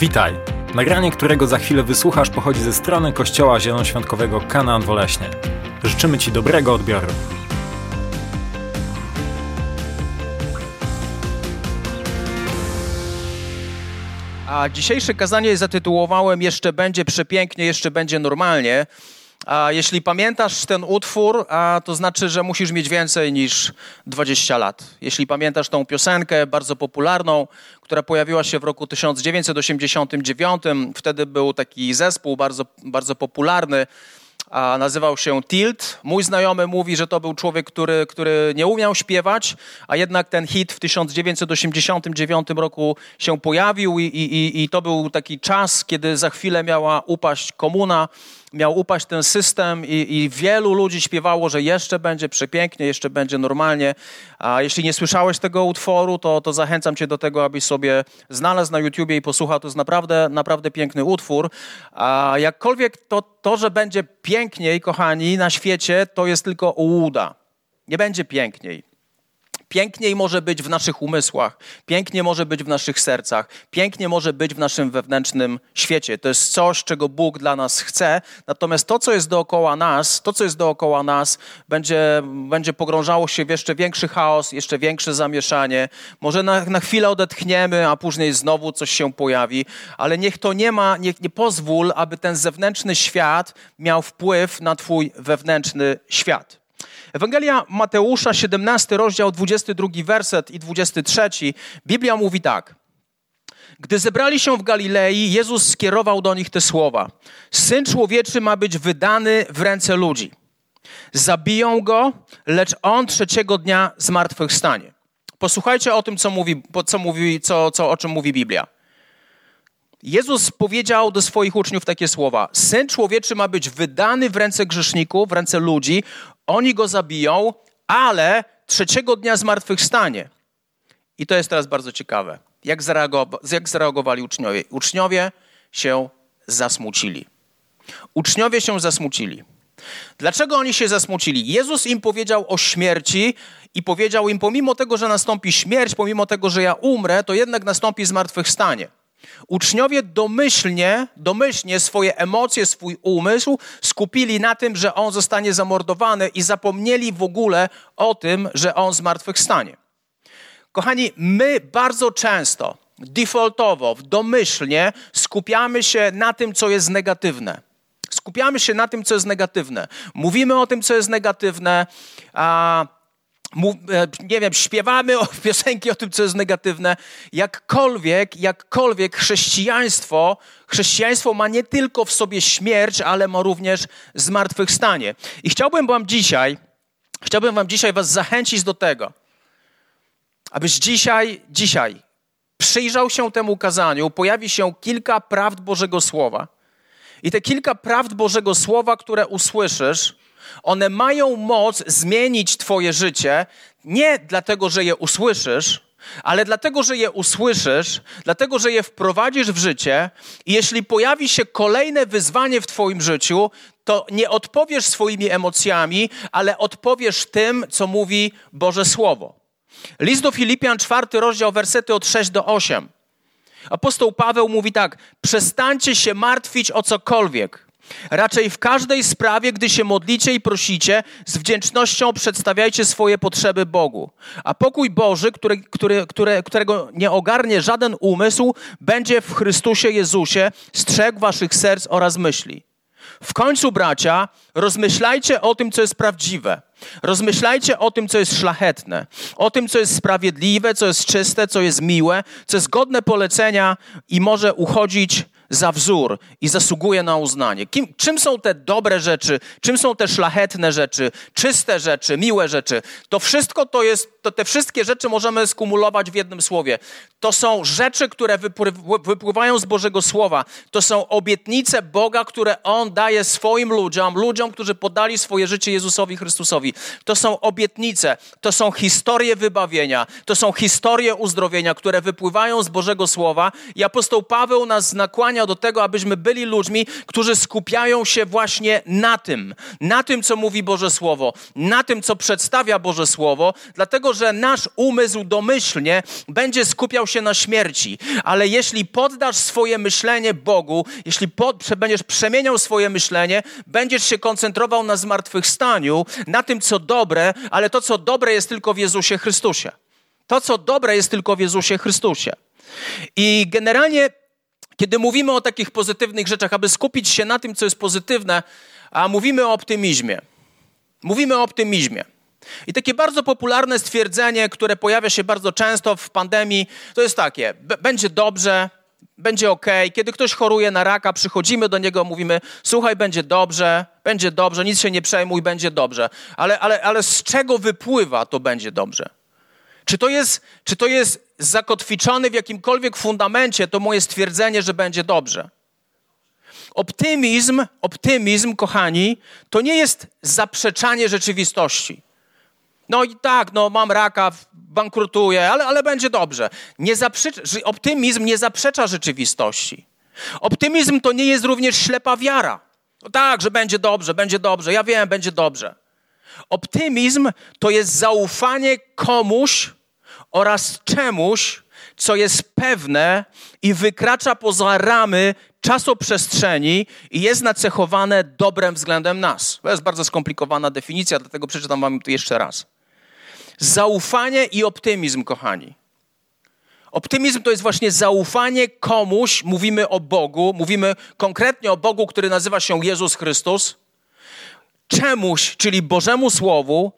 Witaj! Nagranie, którego za chwilę wysłuchasz, pochodzi ze strony Kościoła Zielonoświątkowego Kanaan Woleśnie. Życzymy Ci dobrego odbioru. A dzisiejsze kazanie zatytułowałem Jeszcze będzie przepięknie, jeszcze będzie normalnie. Jeśli pamiętasz ten utwór, to znaczy, że musisz mieć więcej niż 20 lat. Jeśli pamiętasz tą piosenkę bardzo popularną, która pojawiła się w roku 1989, wtedy był taki zespół bardzo, bardzo popularny, a nazywał się Tilt. Mój znajomy mówi, że to był człowiek, który, który nie umiał śpiewać, a jednak ten hit w 1989 roku się pojawił i, i, i to był taki czas, kiedy za chwilę miała upaść komuna, miał upaść ten system i, i, wielu ludzi śpiewało, że jeszcze będzie przepięknie, jeszcze będzie normalnie. A jeśli nie słyszałeś tego utworu, to, to zachęcam cię do tego, abyś sobie znalazł na YouTubie i posłuchał. To jest naprawdę, naprawdę piękny utwór. A jakkolwiek to, to, że będzie piękniej, kochani, na świecie, to jest tylko ułuda. Nie będzie piękniej. Piękniej może być w naszych umysłach, pięknie może być w naszych sercach, pięknie może być w naszym wewnętrznym świecie. To jest coś, czego Bóg dla nas chce. Natomiast to, co jest dookoła nas, to, co jest dookoła nas, będzie, będzie pogrążało się w jeszcze większy chaos, jeszcze większe zamieszanie. Może na, na chwilę odetchniemy, a później znowu coś się pojawi, ale niech to nie ma, niech nie pozwól, aby ten zewnętrzny świat miał wpływ na Twój wewnętrzny świat. Ewangelia Mateusza, 17 rozdział, 22 werset i 23. Biblia mówi tak. Gdy zebrali się w Galilei, Jezus skierował do nich te słowa: Syn człowieczy ma być wydany w ręce ludzi. Zabiją go, lecz on trzeciego dnia zmartwychwstanie. Posłuchajcie o tym, co mówi, co mówi co, co, o czym mówi Biblia. Jezus powiedział do swoich uczniów takie słowa: Syn człowieczy ma być wydany w ręce grzeszników, w ręce ludzi, oni go zabiją, ale trzeciego dnia zmartwychwstanie. I to jest teraz bardzo ciekawe. Jak, zareagowa- jak zareagowali uczniowie? Uczniowie się zasmucili. Uczniowie się zasmucili. Dlaczego oni się zasmucili? Jezus im powiedział o śmierci i powiedział im, pomimo tego, że nastąpi śmierć, pomimo tego, że ja umrę, to jednak nastąpi zmartwychwstanie. Uczniowie domyślnie, domyślnie swoje emocje, swój umysł skupili na tym, że on zostanie zamordowany i zapomnieli w ogóle o tym, że on zmartwychwstanie. Kochani, my bardzo często, defaultowo, domyślnie skupiamy się na tym, co jest negatywne. Skupiamy się na tym, co jest negatywne. Mówimy o tym, co jest negatywne, a E, nie wiem, śpiewamy o piosenki o tym, co jest negatywne. Jakkolwiek, jakkolwiek chrześcijaństwo, chrześcijaństwo ma nie tylko w sobie śmierć, ale ma również zmartwychwstanie. I chciałbym wam dzisiaj, chciałbym wam dzisiaj was zachęcić do tego, abyś dzisiaj, dzisiaj przyjrzał się temu kazaniu, pojawi się kilka prawd Bożego Słowa. I te kilka prawd Bożego Słowa, które usłyszysz, one mają moc zmienić Twoje życie nie dlatego, że je usłyszysz, ale dlatego, że je usłyszysz, dlatego, że je wprowadzisz w życie i jeśli pojawi się kolejne wyzwanie w Twoim życiu, to nie odpowiesz swoimi emocjami, ale odpowiesz tym, co mówi Boże Słowo. List do Filipian, czwarty rozdział, wersety od 6 do 8. Apostoł Paweł mówi tak: przestańcie się martwić o cokolwiek Raczej w każdej sprawie, gdy się modlicie i prosicie, z wdzięcznością przedstawiajcie swoje potrzeby Bogu. A pokój Boży, który, który, którego nie ogarnie żaden umysł, będzie w Chrystusie Jezusie strzegł waszych serc oraz myśli. W końcu, bracia, rozmyślajcie o tym, co jest prawdziwe. Rozmyślajcie o tym, co jest szlachetne, o tym, co jest sprawiedliwe, co jest czyste, co jest miłe, co jest godne polecenia i może uchodzić za wzór i zasługuje na uznanie. Kim, czym są te dobre rzeczy, czym są te szlachetne rzeczy, czyste rzeczy, miłe rzeczy? To wszystko to jest, to te wszystkie rzeczy możemy skumulować w jednym słowie. To są rzeczy, które wypływają z Bożego Słowa. To są obietnice Boga, które On daje swoim ludziom, ludziom, którzy podali swoje życie Jezusowi Chrystusowi. To są obietnice, to są historie wybawienia, to są historie uzdrowienia, które wypływają z Bożego Słowa i apostoł Paweł nas nakłania do tego, abyśmy byli ludźmi, którzy skupiają się właśnie na tym, na tym, co mówi Boże Słowo, na tym, co przedstawia Boże Słowo, dlatego że nasz umysł domyślnie będzie skupiał się na śmierci. Ale jeśli poddasz swoje myślenie Bogu, jeśli pod, będziesz przemieniał swoje myślenie, będziesz się koncentrował na zmartwychwstaniu, na tym, co dobre, ale to, co dobre jest tylko w Jezusie Chrystusie. To, co dobre jest tylko w Jezusie Chrystusie. I generalnie, kiedy mówimy o takich pozytywnych rzeczach, aby skupić się na tym, co jest pozytywne, a mówimy o optymizmie. Mówimy o optymizmie. I takie bardzo popularne stwierdzenie, które pojawia się bardzo często w pandemii, to jest takie: będzie dobrze, będzie ok. Kiedy ktoś choruje na raka, przychodzimy do niego, mówimy: Słuchaj, będzie dobrze, będzie dobrze, nic się nie przejmuj, będzie dobrze. Ale, ale, ale z czego wypływa to będzie dobrze? Czy to, jest, czy to jest zakotwiczone w jakimkolwiek fundamencie to moje stwierdzenie, że będzie dobrze? Optymizm, optymizm, kochani, to nie jest zaprzeczanie rzeczywistości. No i tak, no mam raka, bankrutuję, ale, ale będzie dobrze. Nie zaprzecza, optymizm nie zaprzecza rzeczywistości. Optymizm to nie jest również ślepa wiara. No tak, że będzie dobrze, będzie dobrze, ja wiem, będzie dobrze. Optymizm to jest zaufanie komuś oraz czemuś, co jest pewne i wykracza poza ramy czasoprzestrzeni i jest nacechowane dobrem względem nas. To jest bardzo skomplikowana definicja, dlatego przeczytam wam to jeszcze raz. Zaufanie i optymizm, kochani. Optymizm to jest właśnie zaufanie komuś, mówimy o Bogu, mówimy konkretnie o Bogu, który nazywa się Jezus Chrystus, czemuś, czyli Bożemu Słowu,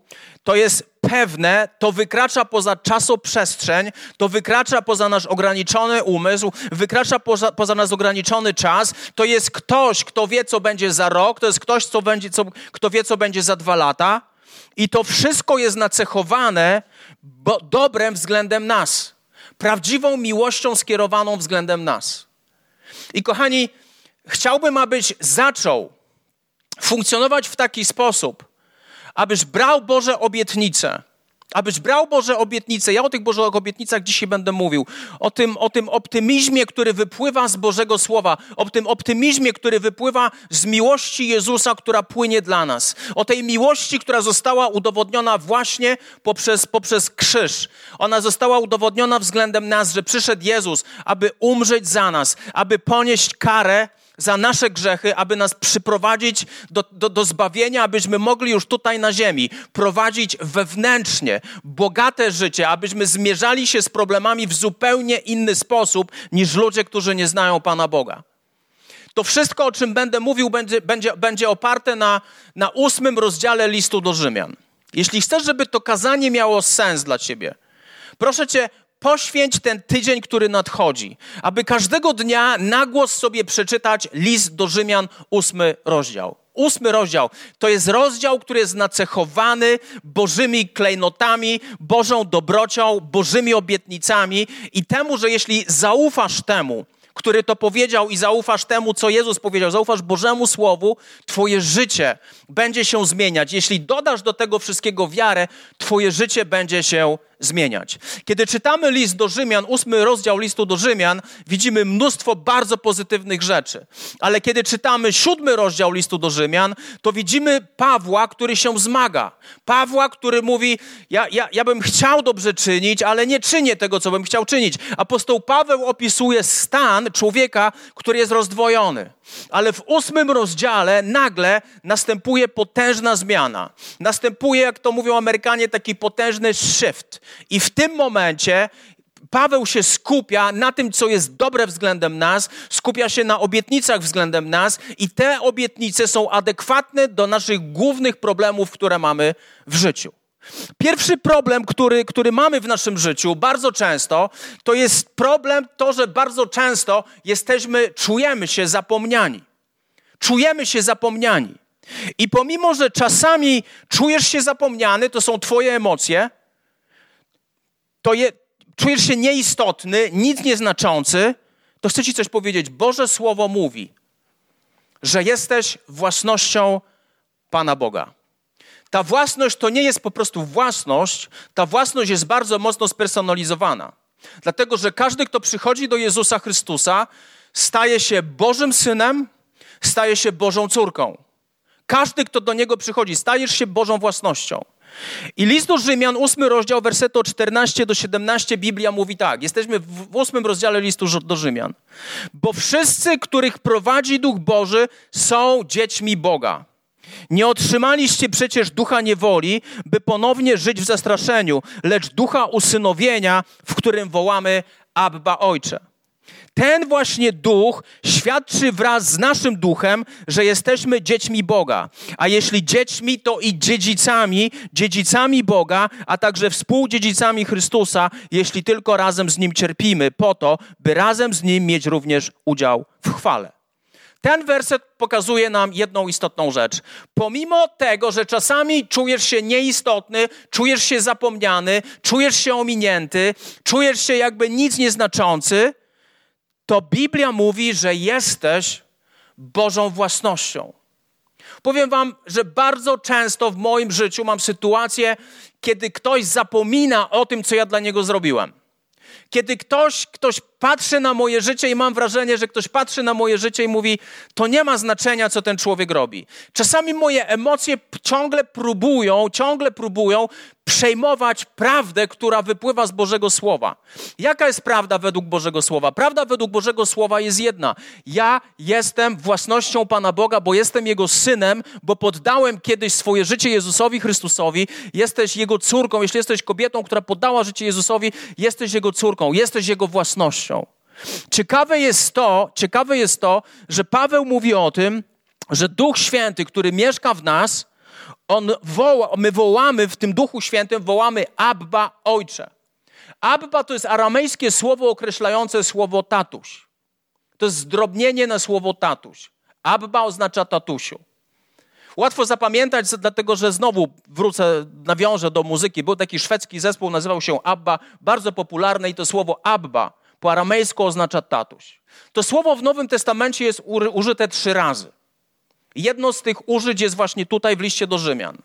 to jest pewne, to wykracza poza czasoprzestrzeń, to wykracza poza nasz ograniczony umysł, wykracza poza, poza nasz ograniczony czas. To jest ktoś, kto wie, co będzie za rok, to jest ktoś, co będzie, co, kto wie, co będzie za dwa lata. I to wszystko jest nacechowane bo, dobrem względem nas, prawdziwą miłością skierowaną względem nas. I kochani, chciałbym, abyś zaczął funkcjonować w taki sposób, abyś brał Boże obietnice, abyś brał Boże obietnice. Ja o tych Bożych obietnicach dzisiaj będę mówił. O tym, o tym optymizmie, który wypływa z Bożego Słowa. O tym optymizmie, który wypływa z miłości Jezusa, która płynie dla nas. O tej miłości, która została udowodniona właśnie poprzez, poprzez krzyż. Ona została udowodniona względem nas, że przyszedł Jezus, aby umrzeć za nas, aby ponieść karę za nasze grzechy, aby nas przyprowadzić do, do, do zbawienia, abyśmy mogli już tutaj na ziemi prowadzić wewnętrznie bogate życie, abyśmy zmierzali się z problemami w zupełnie inny sposób niż ludzie, którzy nie znają Pana Boga. To wszystko, o czym będę mówił, będzie, będzie, będzie oparte na, na ósmym rozdziale listu do Rzymian. Jeśli chcesz, żeby to kazanie miało sens dla ciebie, proszę cię, poświęć ten tydzień, który nadchodzi, aby każdego dnia na głos sobie przeczytać list do Rzymian, ósmy rozdział. Ósmy rozdział to jest rozdział, który jest nacechowany Bożymi klejnotami, Bożą dobrocią, Bożymi obietnicami i temu, że jeśli zaufasz temu, który to powiedział i zaufasz temu, co Jezus powiedział, zaufasz Bożemu Słowu, Twoje życie będzie się zmieniać. Jeśli dodasz do tego wszystkiego wiarę, Twoje życie będzie się zmieniać. Kiedy czytamy list do Rzymian, ósmy rozdział listu do Rzymian, widzimy mnóstwo bardzo pozytywnych rzeczy. Ale kiedy czytamy siódmy rozdział listu do Rzymian, to widzimy Pawła, który się zmaga. Pawła, który mówi: ja, ja, ja bym chciał dobrze czynić, ale nie czynię tego, co bym chciał czynić. Apostoł Paweł opisuje stan człowieka, który jest rozdwojony. Ale w ósmym rozdziale nagle następuje potężna zmiana. Następuje, jak to mówią Amerykanie, taki potężny shift. I w tym momencie Paweł się skupia na tym, co jest dobre względem nas, skupia się na obietnicach względem nas, i te obietnice są adekwatne do naszych głównych problemów, które mamy w życiu. Pierwszy problem, który, który mamy w naszym życiu bardzo często, to jest problem to, że bardzo często jesteśmy, czujemy się zapomniani. Czujemy się zapomniani. I pomimo, że czasami czujesz się zapomniany, to są Twoje emocje, to je, czujesz się nieistotny, nic nieznaczący, to chcę Ci coś powiedzieć. Boże Słowo mówi, że jesteś własnością Pana Boga. Ta własność to nie jest po prostu własność, ta własność jest bardzo mocno spersonalizowana. Dlatego, że każdy, kto przychodzi do Jezusa Chrystusa, staje się Bożym synem, staje się Bożą córką. Każdy, kto do niego przychodzi, stajesz się Bożą własnością. I list do Rzymian, ósmy rozdział, wersety od 14 do 17, Biblia mówi tak. Jesteśmy w ósmym rozdziale listu do Rzymian. Bo wszyscy, których prowadzi Duch Boży, są dziećmi Boga. Nie otrzymaliście przecież ducha niewoli, by ponownie żyć w zastraszeniu, lecz ducha usynowienia, w którym wołamy Abba Ojcze. Ten właśnie duch świadczy wraz z naszym duchem, że jesteśmy dziećmi Boga. A jeśli dziećmi, to i dziedzicami, dziedzicami Boga, a także współdziedzicami Chrystusa, jeśli tylko razem z Nim cierpimy, po to, by razem z Nim mieć również udział w chwale. Ten werset pokazuje nam jedną istotną rzecz. Pomimo tego, że czasami czujesz się nieistotny, czujesz się zapomniany, czujesz się ominięty, czujesz się jakby nic nieznaczący, to Biblia mówi, że jesteś Bożą własnością. Powiem Wam, że bardzo często w moim życiu mam sytuację, kiedy ktoś zapomina o tym, co ja dla niego zrobiłem. Kiedy ktoś, ktoś patrzy na moje życie i mam wrażenie, że ktoś patrzy na moje życie i mówi, to nie ma znaczenia, co ten człowiek robi. Czasami moje emocje ciągle próbują, ciągle próbują przejmować prawdę, która wypływa z Bożego Słowa. Jaka jest prawda według Bożego Słowa? Prawda według Bożego Słowa jest jedna. Ja jestem własnością Pana Boga, bo jestem Jego synem, bo poddałem kiedyś swoje życie Jezusowi Chrystusowi. Jesteś Jego córką. Jeśli jesteś kobietą, która poddała życie Jezusowi, jesteś Jego córką, jesteś Jego własnością. Ciekawe jest to, ciekawe jest to, że Paweł mówi o tym, że Duch Święty, który mieszka w nas, on woła, my wołamy w tym Duchu Świętym, wołamy Abba Ojcze. Abba to jest aramejskie słowo określające słowo tatuś. To jest zdrobnienie na słowo tatuś. Abba oznacza tatusiu. Łatwo zapamiętać, dlatego że znowu wrócę, nawiążę do muzyki. Był taki szwedzki zespół, nazywał się Abba, bardzo popularny i to słowo Abba po aramejsku oznacza tatuś. To słowo w Nowym Testamencie jest użyte trzy razy. Jedno z tych użyć jest właśnie tutaj w liście do Rzymian.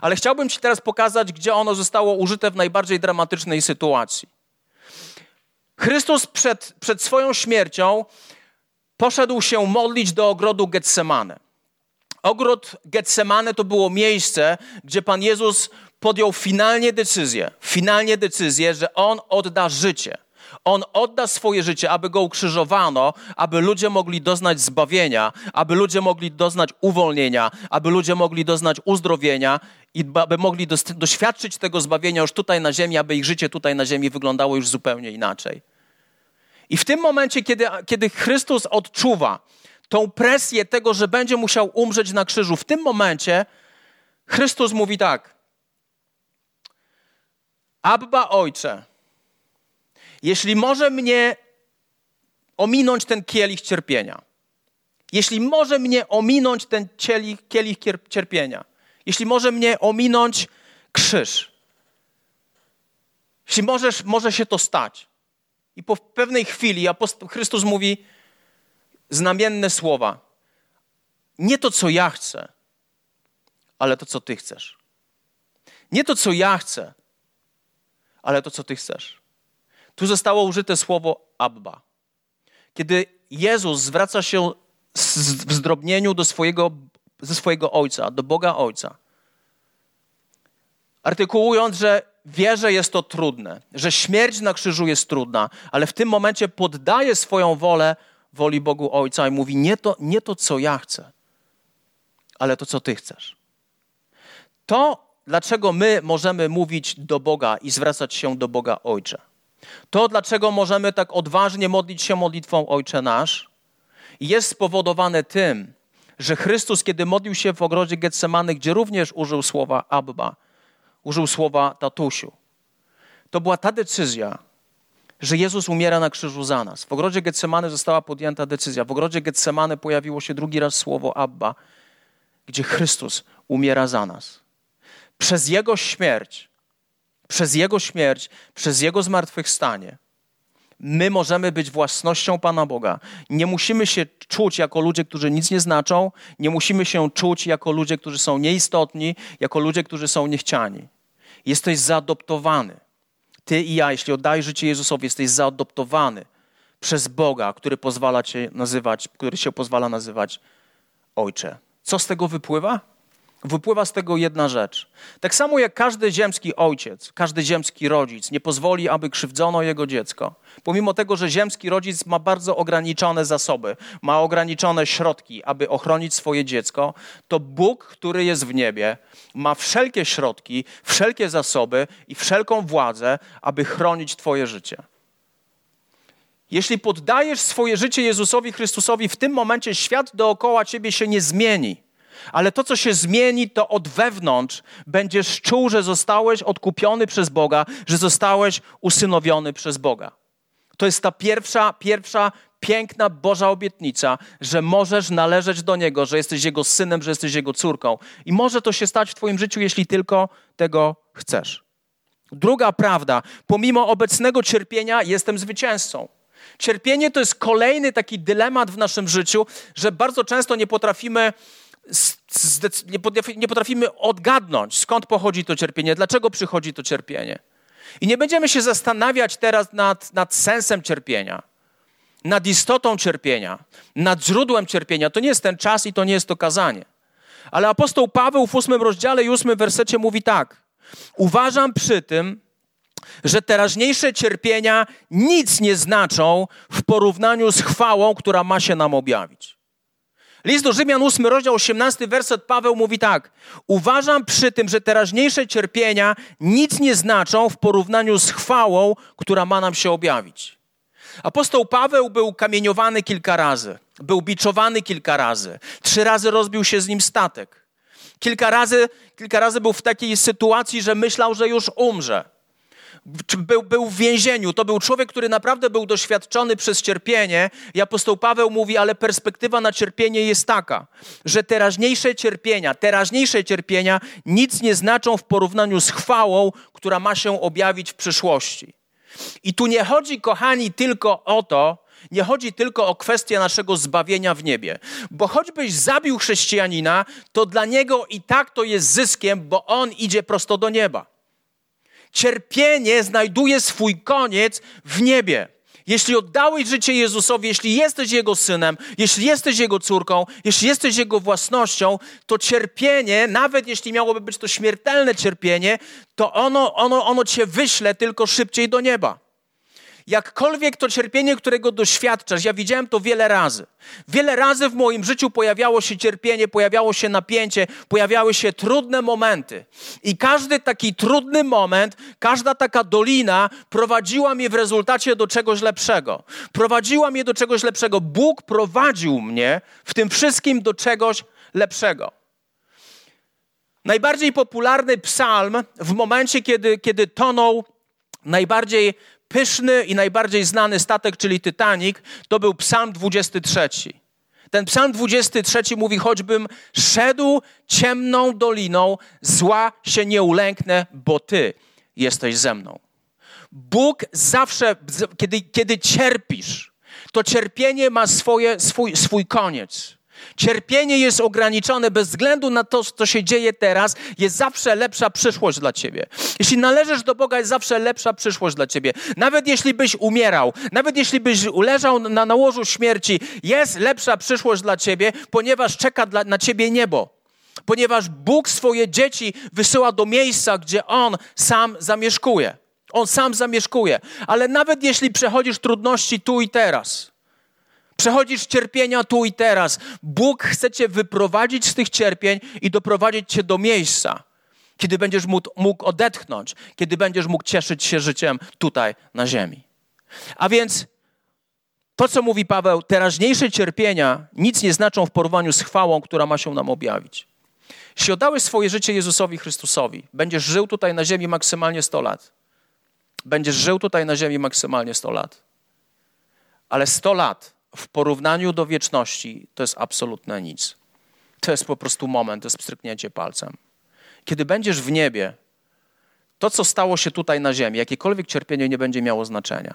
Ale chciałbym Ci teraz pokazać, gdzie ono zostało użyte w najbardziej dramatycznej sytuacji. Chrystus przed, przed swoją śmiercią poszedł się modlić do ogrodu Getsemane. Ogród Getsemane to było miejsce, gdzie Pan Jezus podjął finalnie decyzję, finalnie decyzję, że On odda życie – on odda swoje życie, aby go ukrzyżowano, aby ludzie mogli doznać zbawienia, aby ludzie mogli doznać uwolnienia, aby ludzie mogli doznać uzdrowienia i aby mogli doświadczyć tego zbawienia już tutaj na ziemi, aby ich życie tutaj na ziemi wyglądało już zupełnie inaczej. I w tym momencie, kiedy, kiedy Chrystus odczuwa tą presję tego, że będzie musiał umrzeć na krzyżu, w tym momencie Chrystus mówi tak: Abba Ojcze, jeśli może mnie ominąć ten kielich cierpienia, jeśli może mnie ominąć ten kielich, kielich cierpienia, jeśli może mnie ominąć krzyż, jeśli możesz, może się to stać. I po pewnej chwili Chrystus mówi znamienne słowa. Nie to, co ja chcę, ale to, co Ty chcesz. Nie to, co ja chcę, ale to, co Ty chcesz. Tu zostało użyte słowo Abba. Kiedy Jezus zwraca się w zdrobnieniu do swojego, ze swojego Ojca, do Boga Ojca, artykułując, że wie, że jest to trudne, że śmierć na krzyżu jest trudna, ale w tym momencie poddaje swoją wolę woli Bogu Ojca i mówi: Nie to, nie to co ja chcę, ale to, co Ty chcesz. To, dlaczego my możemy mówić do Boga i zwracać się do Boga Ojcze to, dlaczego możemy tak odważnie modlić się modlitwą Ojcze Nasz, jest spowodowane tym, że Chrystus, kiedy modlił się w ogrodzie Getsemany, gdzie również użył słowa Abba, użył słowa tatusiu, to była ta decyzja, że Jezus umiera na krzyżu za nas. W ogrodzie Getsemany została podjęta decyzja. W ogrodzie Getsemany pojawiło się drugi raz słowo Abba, gdzie Chrystus umiera za nas. Przez Jego śmierć przez Jego śmierć, przez Jego zmartwychwstanie, my możemy być własnością Pana Boga. Nie musimy się czuć jako ludzie, którzy nic nie znaczą, nie musimy się czuć jako ludzie, którzy są nieistotni, jako ludzie, którzy są niechciani. Jesteś zaadoptowany. Ty i ja, jeśli oddajesz życie Jezusowi, jesteś zaadoptowany przez Boga, który pozwala cię nazywać, który się pozwala nazywać Ojcze. Co z tego wypływa? Wypływa z tego jedna rzecz. Tak samo jak każdy ziemski ojciec, każdy ziemski rodzic nie pozwoli, aby krzywdzono jego dziecko, pomimo tego, że ziemski rodzic ma bardzo ograniczone zasoby, ma ograniczone środki, aby ochronić swoje dziecko, to Bóg, który jest w niebie, ma wszelkie środki, wszelkie zasoby i wszelką władzę, aby chronić Twoje życie. Jeśli poddajesz swoje życie Jezusowi Chrystusowi, w tym momencie świat dookoła ciebie się nie zmieni. Ale to, co się zmieni, to od wewnątrz będziesz czuł, że zostałeś odkupiony przez Boga, że zostałeś usynowiony przez Boga. To jest ta pierwsza, pierwsza piękna Boża obietnica, że możesz należeć do Niego, że jesteś Jego synem, że jesteś Jego córką. I może to się stać w Twoim życiu, jeśli tylko tego chcesz. Druga prawda, pomimo obecnego cierpienia, jestem zwycięzcą. Cierpienie to jest kolejny taki dylemat w naszym życiu, że bardzo często nie potrafimy nie potrafimy odgadnąć, skąd pochodzi to cierpienie, dlaczego przychodzi to cierpienie. I nie będziemy się zastanawiać teraz nad, nad sensem cierpienia, nad istotą cierpienia, nad źródłem cierpienia. To nie jest ten czas i to nie jest to kazanie. Ale apostoł Paweł w ósmym rozdziale i ósmym wersecie mówi tak. Uważam przy tym, że teraźniejsze cierpienia nic nie znaczą w porównaniu z chwałą, która ma się nam objawić. List do Rzymian 8, rozdział 18, werset Paweł mówi tak. Uważam przy tym, że teraźniejsze cierpienia nic nie znaczą w porównaniu z chwałą, która ma nam się objawić. Apostoł Paweł był kamieniowany kilka razy, był biczowany kilka razy, trzy razy rozbił się z nim statek. Kilka razy, kilka razy był w takiej sytuacji, że myślał, że już umrze był, był w więzieniu. To był człowiek, który naprawdę był doświadczony przez cierpienie. I apostoł Paweł mówi, ale perspektywa na cierpienie jest taka, że teraźniejsze cierpienia, teraźniejsze cierpienia nic nie znaczą w porównaniu z chwałą, która ma się objawić w przyszłości. I tu nie chodzi, kochani, tylko o to, nie chodzi tylko o kwestię naszego zbawienia w niebie, bo choćbyś zabił chrześcijanina, to dla niego i tak to jest zyskiem, bo on idzie prosto do nieba. Cierpienie znajduje swój koniec w niebie. Jeśli oddałeś życie Jezusowi, jeśli jesteś Jego synem, jeśli jesteś Jego córką, jeśli jesteś Jego własnością, to cierpienie, nawet jeśli miałoby być to śmiertelne cierpienie, to ono, ono, ono cię wyśle tylko szybciej do nieba. Jakkolwiek to cierpienie, którego doświadczasz, ja widziałem to wiele razy. Wiele razy w moim życiu pojawiało się cierpienie, pojawiało się napięcie, pojawiały się trudne momenty. I każdy taki trudny moment, każda taka dolina prowadziła mnie w rezultacie do czegoś lepszego. Prowadziła mnie do czegoś lepszego. Bóg prowadził mnie w tym wszystkim do czegoś lepszego. Najbardziej popularny psalm w momencie, kiedy, kiedy tonął najbardziej pyszny i najbardziej znany statek, czyli Titanic, to był Psalm 23. Ten Psalm 23 mówi: Choćbym szedł ciemną doliną, zła się nie ulęknę, bo Ty jesteś ze mną. Bóg zawsze, kiedy, kiedy cierpisz, to cierpienie ma swoje, swój, swój koniec. Cierpienie jest ograniczone bez względu na to, co się dzieje teraz, jest zawsze lepsza przyszłość dla ciebie. Jeśli należysz do Boga, jest zawsze lepsza przyszłość dla ciebie. Nawet jeśli byś umierał, nawet jeśli byś leżał na nałożu śmierci, jest lepsza przyszłość dla ciebie, ponieważ czeka dla, na ciebie niebo. Ponieważ Bóg swoje dzieci wysyła do miejsca, gdzie On sam zamieszkuje. On sam zamieszkuje. Ale nawet jeśli przechodzisz trudności tu i teraz, Przechodzisz cierpienia tu i teraz. Bóg chce cię wyprowadzić z tych cierpień i doprowadzić cię do miejsca, kiedy będziesz mógł, odetchnąć, kiedy będziesz mógł cieszyć się życiem tutaj na ziemi. A więc to, co mówi Paweł, teraźniejsze cierpienia nic nie znaczą w porównaniu z chwałą, która ma się nam objawić. Jeśli oddałeś swoje życie Jezusowi Chrystusowi, będziesz żył tutaj na ziemi maksymalnie 100 lat. Będziesz żył tutaj na ziemi maksymalnie 100 lat. Ale 100 lat w porównaniu do wieczności to jest absolutne nic. To jest po prostu moment, to jest pstryknięcie palcem. Kiedy będziesz w niebie, to, co stało się tutaj na ziemi, jakiekolwiek cierpienie nie będzie miało znaczenia.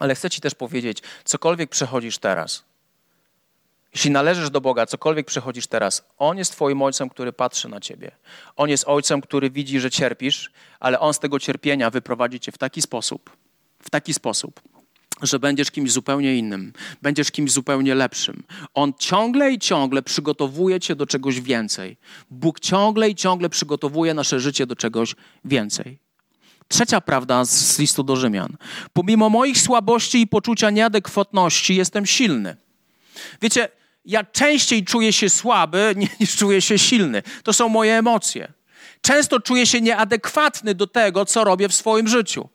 Ale chcę Ci też powiedzieć, cokolwiek przechodzisz teraz, jeśli należysz do Boga, cokolwiek przechodzisz teraz, On jest Twoim Ojcem, który patrzy na Ciebie. On jest Ojcem, który widzi, że cierpisz, ale On z tego cierpienia wyprowadzi Cię w taki sposób, w taki sposób, że będziesz kimś zupełnie innym, będziesz kimś zupełnie lepszym. On ciągle i ciągle przygotowuje cię do czegoś więcej. Bóg ciągle i ciągle przygotowuje nasze życie do czegoś więcej. Trzecia prawda z listu do Rzymian. Pomimo moich słabości i poczucia nieadekwatności jestem silny. Wiecie, ja częściej czuję się słaby niż czuję się silny. To są moje emocje. Często czuję się nieadekwatny do tego, co robię w swoim życiu.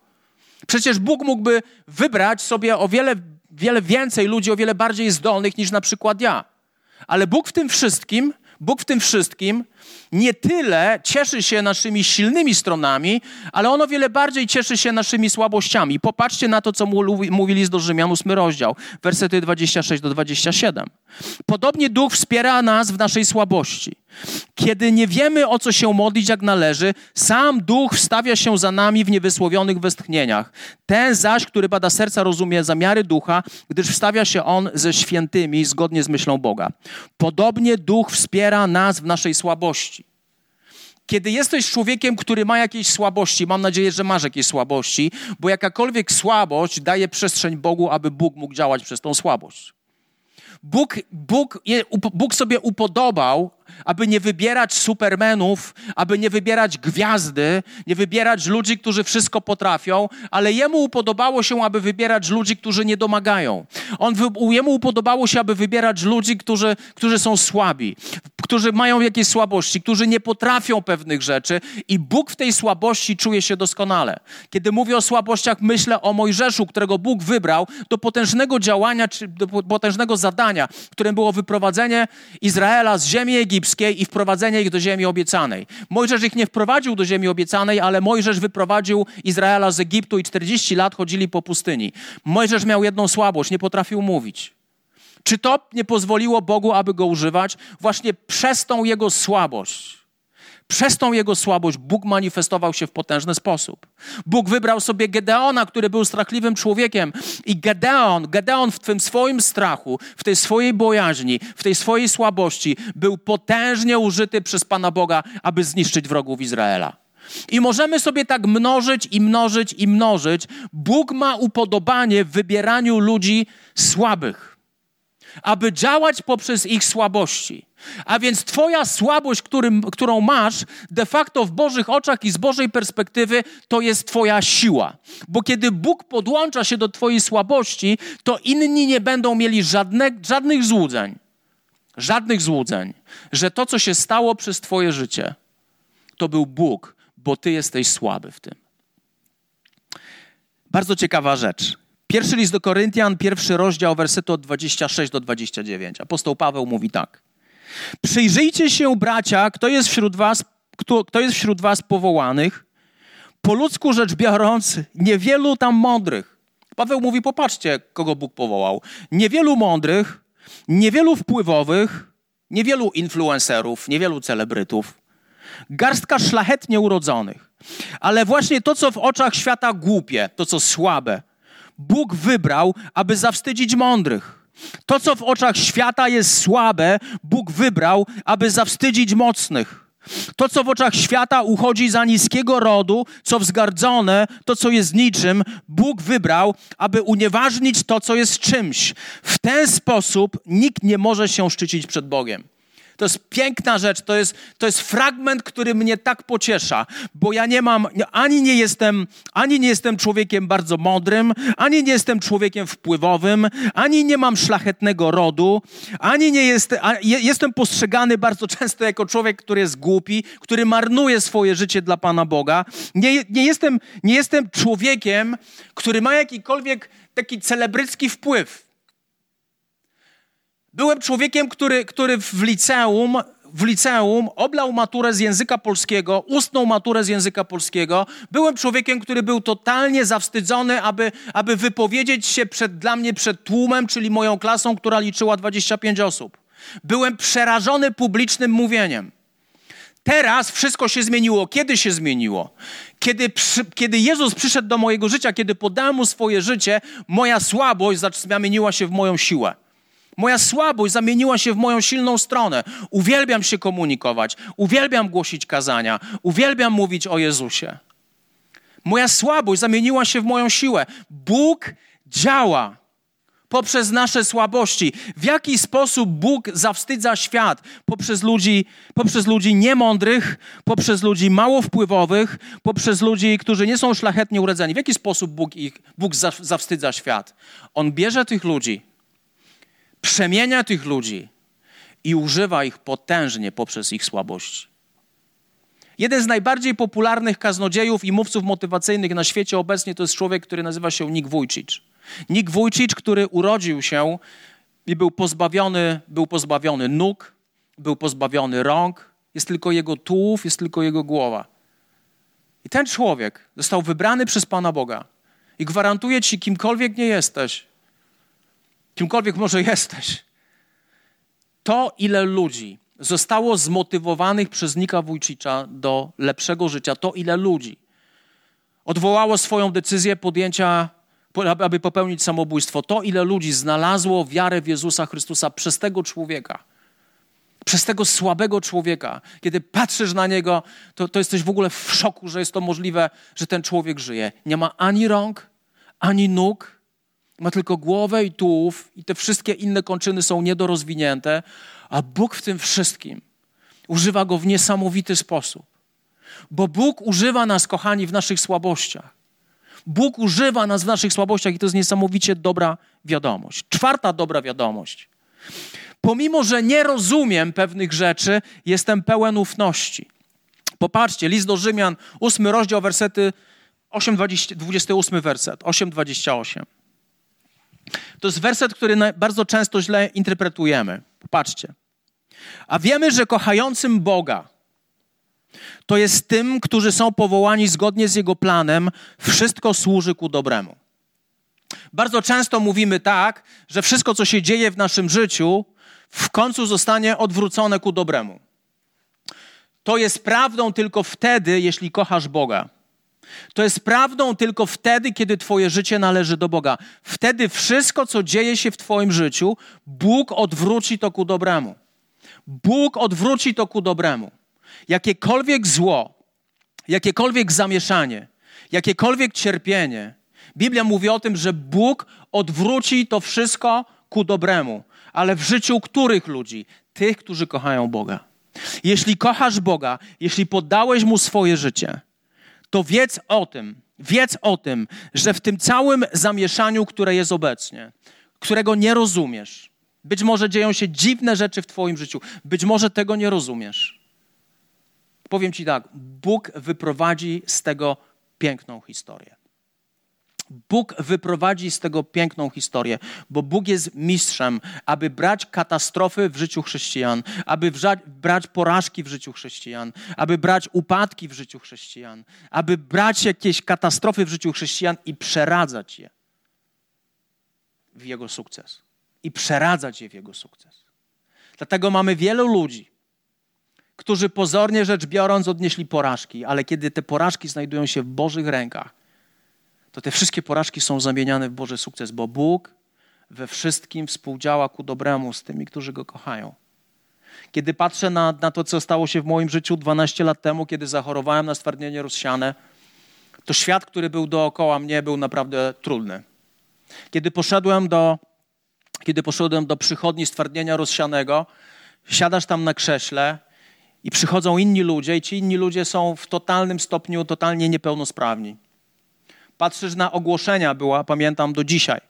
Przecież Bóg mógłby wybrać sobie o wiele, wiele więcej ludzi, o wiele bardziej zdolnych niż na przykład ja. Ale Bóg w tym wszystkim, Bóg w tym wszystkim nie tyle cieszy się naszymi silnymi stronami, ale on o wiele bardziej cieszy się naszymi słabościami. Popatrzcie na to, co mówi list do Rzymian, 8 rozdział, wersety 26 do 27. Podobnie Duch wspiera nas w naszej słabości. Kiedy nie wiemy, o co się modlić jak należy, sam Duch wstawia się za nami w niewysłowionych westchnieniach. Ten zaś, który bada serca, rozumie zamiary Ducha, gdyż wstawia się On ze świętymi zgodnie z myślą Boga. Podobnie Duch wspiera nas w naszej słabości. Kiedy jesteś człowiekiem, który ma jakieś słabości, mam nadzieję, że masz jakieś słabości, bo jakakolwiek słabość daje przestrzeń Bogu, aby Bóg mógł działać przez tą słabość. Bóg, Bóg, Bóg sobie upodobał, aby nie wybierać supermenów, aby nie wybierać gwiazdy, nie wybierać ludzi, którzy wszystko potrafią, ale jemu upodobało się, aby wybierać ludzi, którzy nie domagają. On, jemu upodobało się, aby wybierać ludzi, którzy, którzy są słabi, którzy mają jakieś słabości, którzy nie potrafią pewnych rzeczy i Bóg w tej słabości czuje się doskonale. Kiedy mówię o słabościach, myślę o Mojżeszu, którego Bóg wybrał do potężnego działania, czy do potężnego zadania, którym było wyprowadzenie Izraela z ziemi egipskiej i wprowadzenie ich do ziemi obiecanej. Mojżesz ich nie wprowadził do ziemi obiecanej, ale Mojżesz wyprowadził Izraela z Egiptu i 40 lat chodzili po pustyni. Mojżesz miał jedną słabość, nie potrafił mówić. Czy to nie pozwoliło Bogu, aby go używać? Właśnie przez tą jego słabość. Przez tą jego słabość Bóg manifestował się w potężny sposób. Bóg wybrał sobie Gedeona, który był strachliwym człowiekiem i Gedeon, Gedeon w tym swoim strachu, w tej swojej bojaźni, w tej swojej słabości był potężnie użyty przez Pana Boga, aby zniszczyć wrogów Izraela. I możemy sobie tak mnożyć i mnożyć i mnożyć. Bóg ma upodobanie w wybieraniu ludzi słabych aby działać poprzez ich słabości. A więc Twoja słabość, którym, którą masz, de facto w Bożych oczach i z Bożej perspektywy, to jest Twoja siła. Bo kiedy Bóg podłącza się do Twojej słabości, to inni nie będą mieli żadne, żadnych złudzeń. Żadnych złudzeń, że to, co się stało przez Twoje życie, to był Bóg, bo Ty jesteś słaby w tym. Bardzo ciekawa rzecz. Pierwszy list do Koryntian, pierwszy rozdział, wersetu od 26 do 29. Apostoł Paweł mówi tak. Przyjrzyjcie się, bracia, kto jest wśród was, kto, kto jest wśród was powołanych. Po ludzku rzecz biorąc, niewielu tam mądrych. Paweł mówi, popatrzcie, kogo Bóg powołał. Niewielu mądrych, niewielu wpływowych, niewielu influencerów, niewielu celebrytów. Garstka szlachetnie urodzonych. Ale właśnie to, co w oczach świata głupie, to, co słabe, Bóg wybrał, aby zawstydzić mądrych. To, co w oczach świata jest słabe, Bóg wybrał, aby zawstydzić mocnych. To, co w oczach świata uchodzi za niskiego rodu, co wzgardzone, to, co jest niczym, Bóg wybrał, aby unieważnić to, co jest czymś. W ten sposób nikt nie może się szczycić przed Bogiem. To jest piękna rzecz, to jest, to jest fragment, który mnie tak pociesza, bo ja nie mam, ani nie jestem, ani nie jestem człowiekiem bardzo mądrym, ani nie jestem człowiekiem wpływowym, ani nie mam szlachetnego rodu, ani nie jest, jestem postrzegany bardzo często jako człowiek, który jest głupi, który marnuje swoje życie dla Pana Boga. Nie, nie, jestem, nie jestem człowiekiem, który ma jakikolwiek taki celebrycki wpływ. Byłem człowiekiem, który, który w liceum w liceum oblał maturę z języka polskiego, ustną maturę z języka polskiego. Byłem człowiekiem, który był totalnie zawstydzony, aby, aby wypowiedzieć się przed, dla mnie przed tłumem, czyli moją klasą, która liczyła 25 osób. Byłem przerażony publicznym mówieniem. Teraz wszystko się zmieniło. Kiedy się zmieniło? Kiedy, przy, kiedy Jezus przyszedł do mojego życia, kiedy podałem mu swoje życie, moja słabość zamieniła się w moją siłę. Moja słabość zamieniła się w moją silną stronę. Uwielbiam się komunikować, uwielbiam głosić kazania, uwielbiam mówić o Jezusie. Moja słabość zamieniła się w moją siłę. Bóg działa poprzez nasze słabości. W jaki sposób Bóg zawstydza świat? Poprzez ludzi, poprzez ludzi niemądrych, poprzez ludzi mało wpływowych, poprzez ludzi, którzy nie są szlachetnie urodzeni. W jaki sposób Bóg, ich, Bóg zawstydza świat? On bierze tych ludzi, przemienia tych ludzi i używa ich potężnie poprzez ich słabości. Jeden z najbardziej popularnych kaznodziejów i mówców motywacyjnych na świecie obecnie to jest człowiek, który nazywa się Nick Wójcicz. Nick Wójcicz, który urodził się i był pozbawiony, był pozbawiony nóg, był pozbawiony rąk, jest tylko jego tułów, jest tylko jego głowa. I ten człowiek został wybrany przez Pana Boga. I gwarantuję ci, kimkolwiek nie jesteś, kimkolwiek może jesteś, to ile ludzi zostało zmotywowanych przez Nika Wójcicza do lepszego życia, to ile ludzi odwołało swoją decyzję podjęcia aby popełnić samobójstwo. To, ile ludzi znalazło wiarę w Jezusa Chrystusa przez tego człowieka, przez tego słabego człowieka. Kiedy patrzysz na niego, to, to jesteś w ogóle w szoku, że jest to możliwe, że ten człowiek żyje. Nie ma ani rąk, ani nóg, ma tylko głowę i tułów, i te wszystkie inne kończyny są niedorozwinięte, a Bóg w tym wszystkim używa go w niesamowity sposób. Bo Bóg używa nas, kochani, w naszych słabościach. Bóg używa nas w naszych słabościach i to jest niesamowicie dobra wiadomość. Czwarta dobra wiadomość. Pomimo, że nie rozumiem pewnych rzeczy, jestem pełen ufności. Popatrzcie, list do Rzymian, 8 rozdział, wersety 8, 20, 28 werset, 8, 28. To jest werset, który bardzo często źle interpretujemy. Popatrzcie. A wiemy, że kochającym Boga, to jest tym, którzy są powołani zgodnie z Jego planem, wszystko służy ku dobremu. Bardzo często mówimy tak, że wszystko, co się dzieje w naszym życiu, w końcu zostanie odwrócone ku dobremu. To jest prawdą tylko wtedy, jeśli kochasz Boga. To jest prawdą tylko wtedy, kiedy Twoje życie należy do Boga. Wtedy wszystko, co dzieje się w Twoim życiu, Bóg odwróci to ku dobremu. Bóg odwróci to ku dobremu jakiekolwiek zło, jakiekolwiek zamieszanie, jakiekolwiek cierpienie, Biblia mówi o tym, że Bóg odwróci to wszystko ku dobremu. Ale w życiu których ludzi? Tych, którzy kochają Boga. Jeśli kochasz Boga, jeśli poddałeś Mu swoje życie, to wiedz o tym, wiedz o tym, że w tym całym zamieszaniu, które jest obecnie, którego nie rozumiesz, być może dzieją się dziwne rzeczy w Twoim życiu, być może tego nie rozumiesz powiem Ci tak, Bóg wyprowadzi z tego piękną historię. Bóg wyprowadzi z tego piękną historię, bo Bóg jest mistrzem, aby brać katastrofy w życiu chrześcijan, aby brać porażki w życiu chrześcijan, aby brać upadki w życiu chrześcijan, aby brać jakieś katastrofy w życiu chrześcijan i przeradzać je w Jego sukces. I przeradzać je w Jego sukces. Dlatego mamy wielu ludzi, którzy pozornie rzecz biorąc odnieśli porażki, ale kiedy te porażki znajdują się w Bożych rękach, to te wszystkie porażki są zamieniane w Boży sukces, bo Bóg we wszystkim współdziała ku dobremu z tymi, którzy Go kochają. Kiedy patrzę na, na to, co stało się w moim życiu 12 lat temu, kiedy zachorowałem na stwardnienie rozsiane, to świat, który był dookoła mnie, był naprawdę trudny. Kiedy poszedłem do, kiedy poszedłem do przychodni stwardnienia rozsianego, siadasz tam na krześle i przychodzą inni ludzie, i ci inni ludzie są w totalnym stopniu totalnie niepełnosprawni. Patrzysz na ogłoszenia, była, pamiętam do dzisiaj.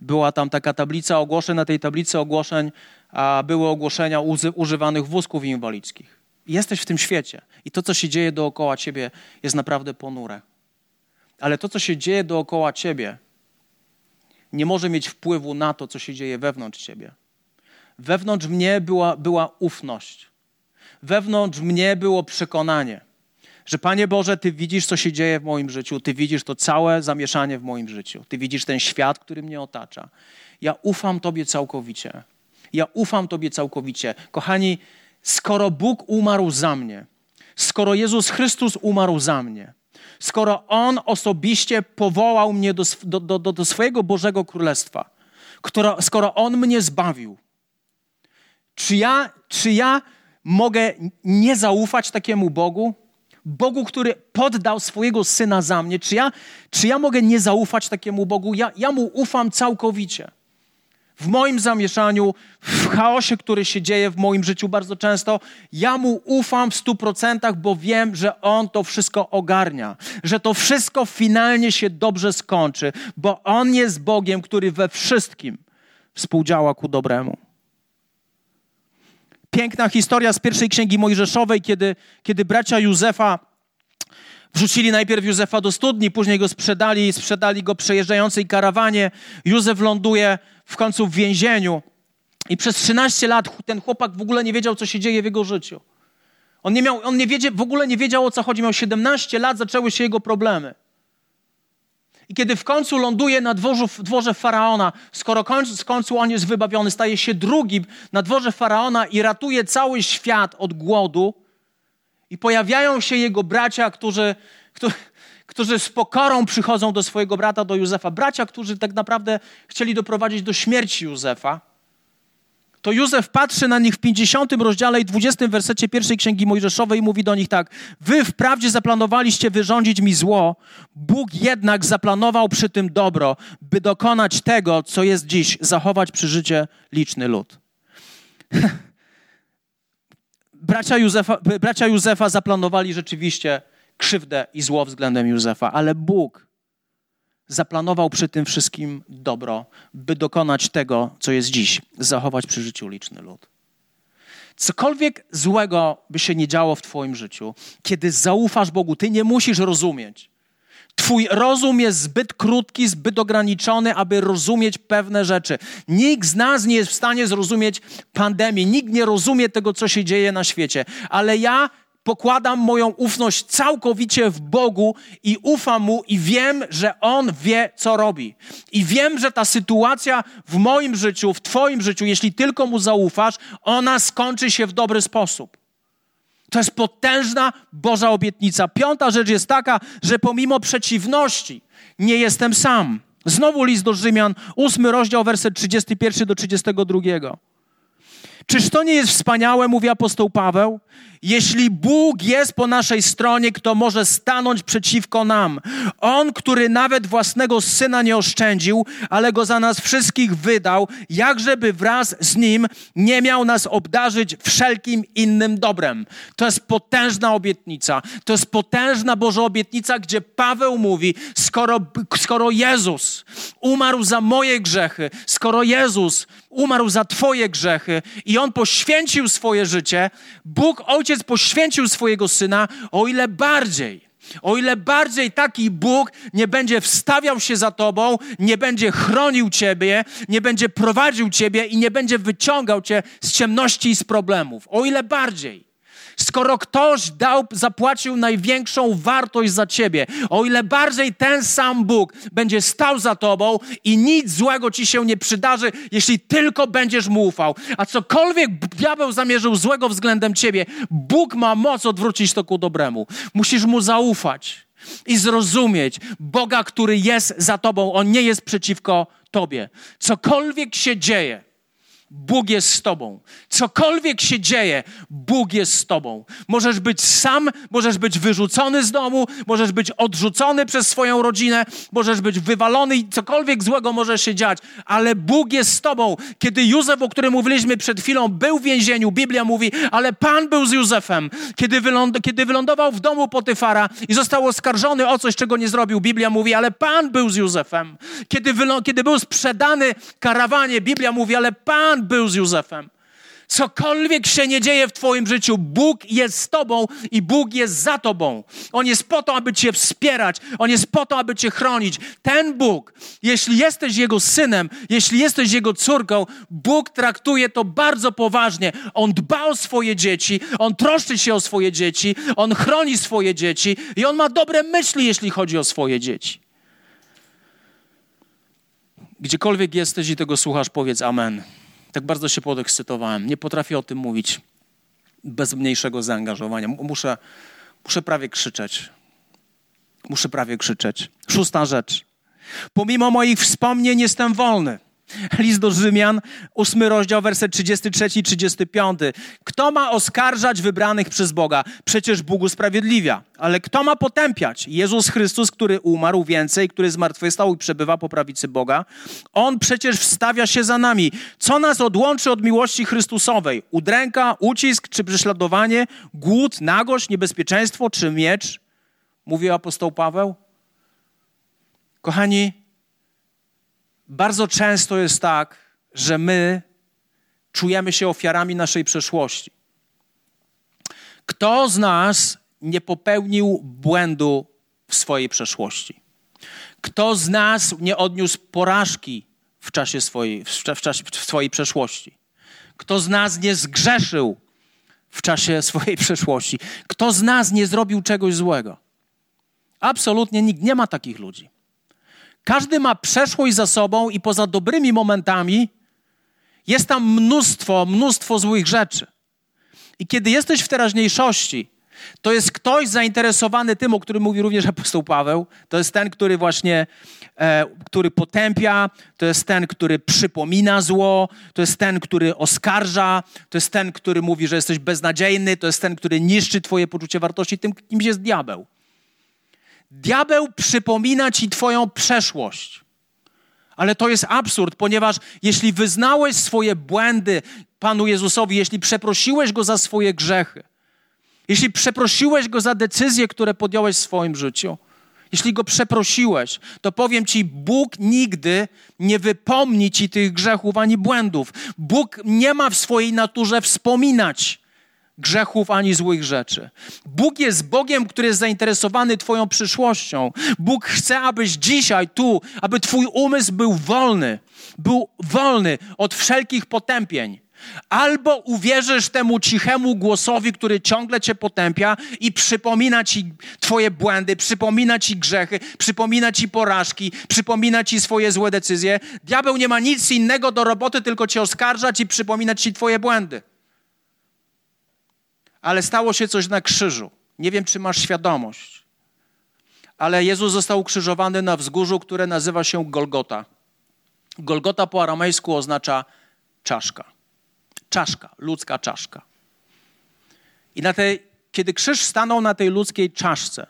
Była tam taka tablica ogłoszeń, na tej tablicy ogłoszeń a były ogłoszenia używanych wózków inwalidzkich. Jesteś w tym świecie i to, co się dzieje dookoła ciebie, jest naprawdę ponure. Ale to, co się dzieje dookoła ciebie, nie może mieć wpływu na to, co się dzieje wewnątrz ciebie. Wewnątrz mnie była, była ufność wewnątrz mnie było przekonanie, że Panie Boże, Ty widzisz, co się dzieje w moim życiu, Ty widzisz to całe zamieszanie w moim życiu, Ty widzisz ten świat, który mnie otacza. Ja ufam Tobie całkowicie. Ja ufam Tobie całkowicie. Kochani, skoro Bóg umarł za mnie, skoro Jezus Chrystus umarł za mnie, skoro On osobiście powołał mnie do, do, do, do swojego Bożego Królestwa, skoro, skoro On mnie zbawił, czy ja, czy ja mogę nie zaufać takiemu Bogu? Bogu, który poddał swojego syna za mnie, czy ja, czy ja mogę nie zaufać takiemu Bogu? Ja, ja mu ufam całkowicie. W moim zamieszaniu, w chaosie, który się dzieje w moim życiu bardzo często, ja mu ufam w stu procentach, bo wiem, że on to wszystko ogarnia, że to wszystko finalnie się dobrze skończy, bo on jest Bogiem, który we wszystkim współdziała ku dobremu. Piękna historia z pierwszej księgi Mojżeszowej, kiedy, kiedy bracia Józefa wrzucili najpierw Józefa do studni, później go sprzedali, sprzedali go przejeżdżającej karawanie. Józef ląduje w końcu w więzieniu i przez 13 lat ten chłopak w ogóle nie wiedział, co się dzieje w jego życiu. On, nie miał, on nie wiedzie, w ogóle nie wiedział, o co chodzi. Miał 17 lat, zaczęły się jego problemy. I kiedy w końcu ląduje na dworzu, dworze faraona, skoro w końcu on jest wybawiony, staje się drugim na dworze faraona i ratuje cały świat od głodu, i pojawiają się jego bracia, którzy, którzy, którzy z pokorą przychodzą do swojego brata, do Józefa. Bracia, którzy tak naprawdę chcieli doprowadzić do śmierci Józefa to Józef patrzy na nich w 50 rozdziale i 20 wersecie pierwszej księgi Mojżeszowej i mówi do nich tak: Wy wprawdzie zaplanowaliście wyrządzić mi zło, Bóg jednak zaplanował przy tym dobro, by dokonać tego, co jest dziś, zachować przy życie liczny lud. bracia, Józefa, bracia Józefa zaplanowali rzeczywiście krzywdę i zło względem Józefa, ale Bóg zaplanował przy tym wszystkim dobro, by dokonać tego, co jest dziś, zachować przy życiu liczny lud. Cokolwiek złego by się nie działo w Twoim życiu, kiedy zaufasz Bogu, Ty nie musisz rozumieć. Twój rozum jest zbyt krótki, zbyt ograniczony, aby rozumieć pewne rzeczy. Nikt z nas nie jest w stanie zrozumieć pandemii, nikt nie rozumie tego, co się dzieje na świecie, ale ja pokładam moją ufność całkowicie w Bogu i ufam Mu i wiem, że On wie, co robi. I wiem, że ta sytuacja w moim życiu, w Twoim życiu, jeśli tylko Mu zaufasz, ona skończy się w dobry sposób. To jest potężna Boża obietnica. Piąta rzecz jest taka, że pomimo przeciwności nie jestem sam. Znowu list do Rzymian, ósmy rozdział, werset 31 do 32. Czyż to nie jest wspaniałe, mówi apostoł Paweł? Jeśli Bóg jest po naszej stronie, kto może stanąć przeciwko nam? On, który nawet własnego syna nie oszczędził, ale go za nas wszystkich wydał, jakżeby wraz z nim nie miał nas obdarzyć wszelkim innym dobrem. To jest potężna obietnica. To jest potężna Boża obietnica, gdzie Paweł mówi: skoro, skoro Jezus umarł za moje grzechy, skoro Jezus umarł za Twoje grzechy i on poświęcił swoje życie, Bóg Ojciec poświęcił swojego syna, o ile bardziej. O ile bardziej taki Bóg nie będzie wstawiał się za tobą, nie będzie chronił ciebie, nie będzie prowadził ciebie i nie będzie wyciągał cię z ciemności i z problemów. O ile bardziej. Skoro ktoś dał, zapłacił największą wartość za ciebie, o ile bardziej ten sam Bóg będzie stał za tobą i nic złego ci się nie przydarzy, jeśli tylko będziesz mu ufał. A cokolwiek diabeł zamierzył złego względem ciebie, Bóg ma moc odwrócić to ku dobremu. Musisz mu zaufać i zrozumieć Boga, który jest za tobą. On nie jest przeciwko tobie. Cokolwiek się dzieje, Bóg jest z tobą. Cokolwiek się dzieje, Bóg jest z tobą. Możesz być sam, możesz być wyrzucony z domu, możesz być odrzucony przez swoją rodzinę, możesz być wywalony i cokolwiek złego może się dziać, ale Bóg jest z tobą. Kiedy Józef, o którym mówiliśmy przed chwilą, był w więzieniu, Biblia mówi, ale Pan był z Józefem. Kiedy, wyląd kiedy wylądował w domu Potyfara i został oskarżony o coś, czego nie zrobił, Biblia mówi, ale Pan był z Józefem. Kiedy, kiedy był sprzedany karawanie, Biblia mówi, ale Pan Był z Józefem. Cokolwiek się nie dzieje w Twoim życiu, Bóg jest z Tobą i Bóg jest za Tobą. On jest po to, aby Cię wspierać, On jest po to, aby Cię chronić. Ten Bóg, jeśli jesteś Jego synem, jeśli jesteś Jego córką, Bóg traktuje to bardzo poważnie. On dba o swoje dzieci, On troszczy się o swoje dzieci, On chroni swoje dzieci i On ma dobre myśli, jeśli chodzi o swoje dzieci. Gdziekolwiek jesteś i tego słuchasz, powiedz Amen. Tak bardzo się podekscytowałem. Nie potrafię o tym mówić bez mniejszego zaangażowania. Muszę, muszę prawie krzyczeć. Muszę prawie krzyczeć. Szósta rzecz. Pomimo moich wspomnień jestem wolny. List do Rzymian, ósmy rozdział, werset 33 i 35. Kto ma oskarżać wybranych przez Boga? Przecież Bóg usprawiedliwia. Ale kto ma potępiać? Jezus Chrystus, który umarł więcej, który zmartwychwstał i przebywa po prawicy Boga. On przecież wstawia się za nami. Co nas odłączy od miłości Chrystusowej? Udręka, ucisk czy prześladowanie, głód, nagość, niebezpieczeństwo czy miecz? Mówił apostoł Paweł. Kochani, bardzo często jest tak, że my czujemy się ofiarami naszej przeszłości. Kto z nas nie popełnił błędu w swojej przeszłości? Kto z nas nie odniósł porażki w czasie swojej, w czasie, w swojej przeszłości? Kto z nas nie zgrzeszył w czasie swojej przeszłości? Kto z nas nie zrobił czegoś złego? Absolutnie nikt. Nie ma takich ludzi. Każdy ma przeszłość za sobą i poza dobrymi momentami jest tam mnóstwo, mnóstwo złych rzeczy. I kiedy jesteś w teraźniejszości, to jest ktoś zainteresowany tym, o którym mówi również apostoł Paweł. To jest ten, który właśnie, e, który potępia, to jest ten, który przypomina zło, to jest ten, który oskarża, to jest ten, który mówi, że jesteś beznadziejny, to jest ten, który niszczy twoje poczucie wartości. Tym kimś jest diabeł. Diabeł przypomina ci Twoją przeszłość. Ale to jest absurd, ponieważ jeśli wyznałeś swoje błędy Panu Jezusowi, jeśli przeprosiłeś Go za swoje grzechy, jeśli przeprosiłeś Go za decyzje, które podjąłeś w swoim życiu, jeśli Go przeprosiłeś, to powiem Ci, Bóg nigdy nie wypomni Ci tych grzechów ani błędów. Bóg nie ma w swojej naturze wspominać grzechów ani złych rzeczy. Bóg jest Bogiem, który jest zainteresowany Twoją przyszłością. Bóg chce, abyś dzisiaj tu, aby Twój umysł był wolny, był wolny od wszelkich potępień. Albo uwierzysz temu cichemu głosowi, który ciągle cię potępia i przypomina ci twoje błędy, przypomina ci grzechy, przypomina ci porażki, przypomina ci swoje złe decyzje. Diabeł nie ma nic innego do roboty, tylko cię oskarżać i przypominać ci twoje błędy ale stało się coś na krzyżu. Nie wiem, czy masz świadomość, ale Jezus został ukrzyżowany na wzgórzu, które nazywa się Golgota. Golgota po aramejsku oznacza czaszka. Czaszka, ludzka czaszka. I na tej, kiedy krzyż stanął na tej ludzkiej czaszce,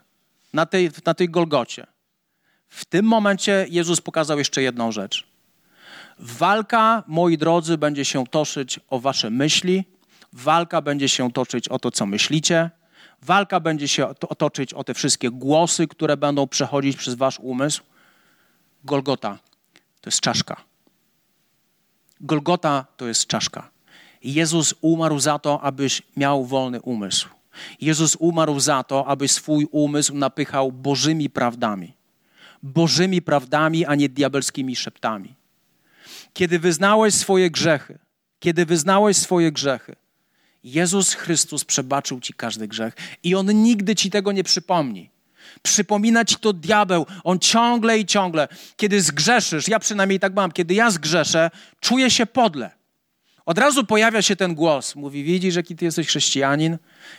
na tej, na tej Golgocie, w tym momencie Jezus pokazał jeszcze jedną rzecz. Walka, moi drodzy, będzie się toszyć o wasze myśli, Walka będzie się toczyć o to, co myślicie. Walka będzie się toczyć o te wszystkie głosy, które będą przechodzić przez wasz umysł. Golgota to jest czaszka. Golgota to jest czaszka. Jezus umarł za to, abyś miał wolny umysł. Jezus umarł za to, aby swój umysł napychał Bożymi prawdami. Bożymi prawdami, a nie diabelskimi szeptami. Kiedy wyznałeś swoje grzechy, kiedy wyznałeś swoje grzechy, Jezus Chrystus przebaczył ci każdy grzech i on nigdy ci tego nie przypomni. Przypomina ci to diabeł. On ciągle i ciągle, kiedy zgrzeszysz, ja przynajmniej tak mam, kiedy ja zgrzeszę, czuję się podle. Od razu pojawia się ten głos. Mówi, widzisz, jaki ty jesteś chrześcijanin,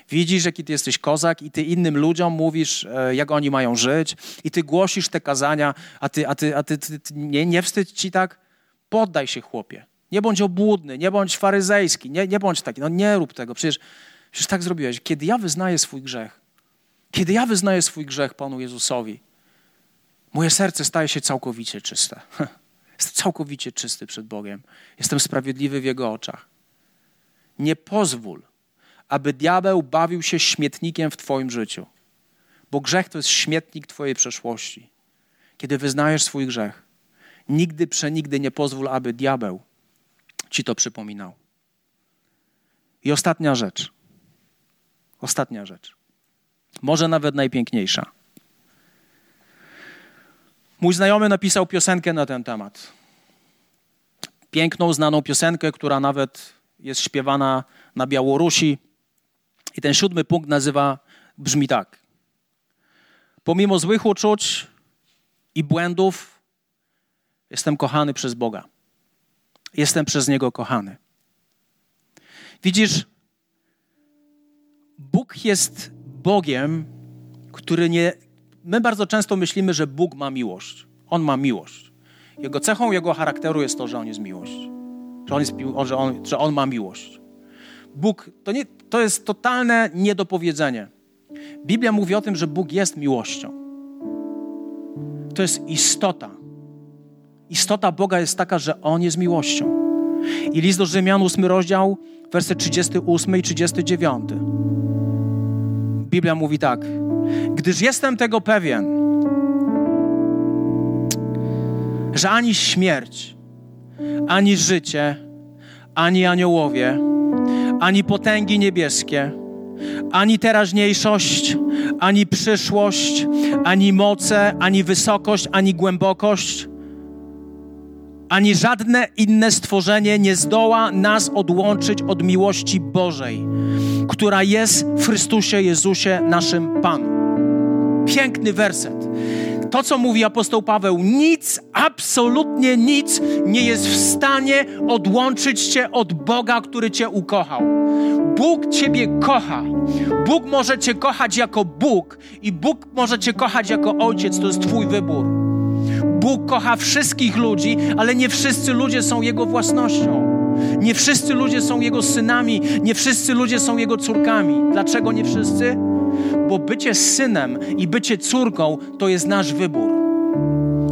widzisz, jaki ty jesteś kozak i ty innym ludziom mówisz, e, jak oni mają żyć i ty głosisz te kazania, a ty, a ty, a ty, ty, ty nie, nie wstydź ci tak? Poddaj się, chłopie. Nie bądź obłudny, nie bądź faryzejski, nie, nie bądź taki. No nie rób tego, przecież, przecież tak zrobiłeś. Kiedy ja wyznaję swój grzech, kiedy ja wyznaję swój grzech Panu Jezusowi, moje serce staje się całkowicie czyste. Jestem całkowicie czysty przed Bogiem. Jestem sprawiedliwy w Jego oczach. Nie pozwól, aby diabeł bawił się śmietnikiem w Twoim życiu, bo grzech to jest śmietnik Twojej przeszłości. Kiedy wyznajesz swój grzech, nigdy, przenigdy nie pozwól, aby diabeł ci to przypominał. I ostatnia rzecz. Ostatnia rzecz. Może nawet najpiękniejsza. Mój znajomy napisał piosenkę na ten temat. Piękną, znaną piosenkę, która nawet jest śpiewana na Białorusi. I ten siódmy punkt nazywa, brzmi tak. Pomimo złych uczuć i błędów, jestem kochany przez Boga. Jestem przez Niego kochany. Widzisz, Bóg jest Bogiem, który nie. My bardzo często myślimy, że Bóg ma miłość. On ma miłość. Jego cechą Jego charakteru jest to, że On jest miłość. Że On, jest, że on, że on ma miłość. Bóg, to, nie, to jest totalne niedopowiedzenie. Biblia mówi o tym, że Bóg jest miłością. To jest istota. Istota Boga jest taka, że On jest miłością. I list do Rzymian, 8 rozdział, wersy 38 i 39. Biblia mówi tak. Gdyż jestem tego pewien, że ani śmierć, ani życie, ani aniołowie, ani potęgi niebieskie, ani teraźniejszość, ani przyszłość, ani moce, ani wysokość, ani głębokość, ani żadne inne stworzenie nie zdoła nas odłączyć od miłości Bożej, która jest w Chrystusie Jezusie, naszym Panu. Piękny werset. To, co mówi apostoł Paweł, nic, absolutnie nic nie jest w stanie odłączyć cię od Boga, który cię ukochał. Bóg ciebie kocha. Bóg może cię kochać jako Bóg i Bóg może cię kochać jako Ojciec. To jest Twój wybór. Bóg kocha wszystkich ludzi, ale nie wszyscy ludzie są Jego własnością. Nie wszyscy ludzie są Jego synami, nie wszyscy ludzie są Jego córkami. Dlaczego nie wszyscy? Bo bycie synem i bycie córką to jest nasz wybór.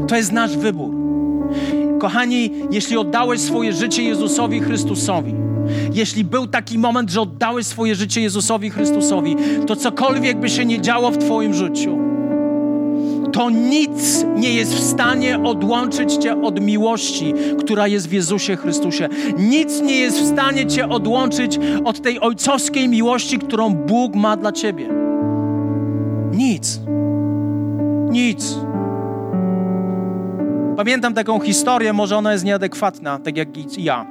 To jest nasz wybór. Kochani, jeśli oddałeś swoje życie Jezusowi Chrystusowi, jeśli był taki moment, że oddałeś swoje życie Jezusowi Chrystusowi, to cokolwiek by się nie działo w Twoim życiu, to nic nie jest w stanie odłączyć Cię od miłości, która jest w Jezusie Chrystusie. Nic nie jest w stanie Cię odłączyć od tej ojcowskiej miłości, którą Bóg ma dla Ciebie. Nic. Nic. Pamiętam taką historię, może ona jest nieadekwatna, tak jak ja.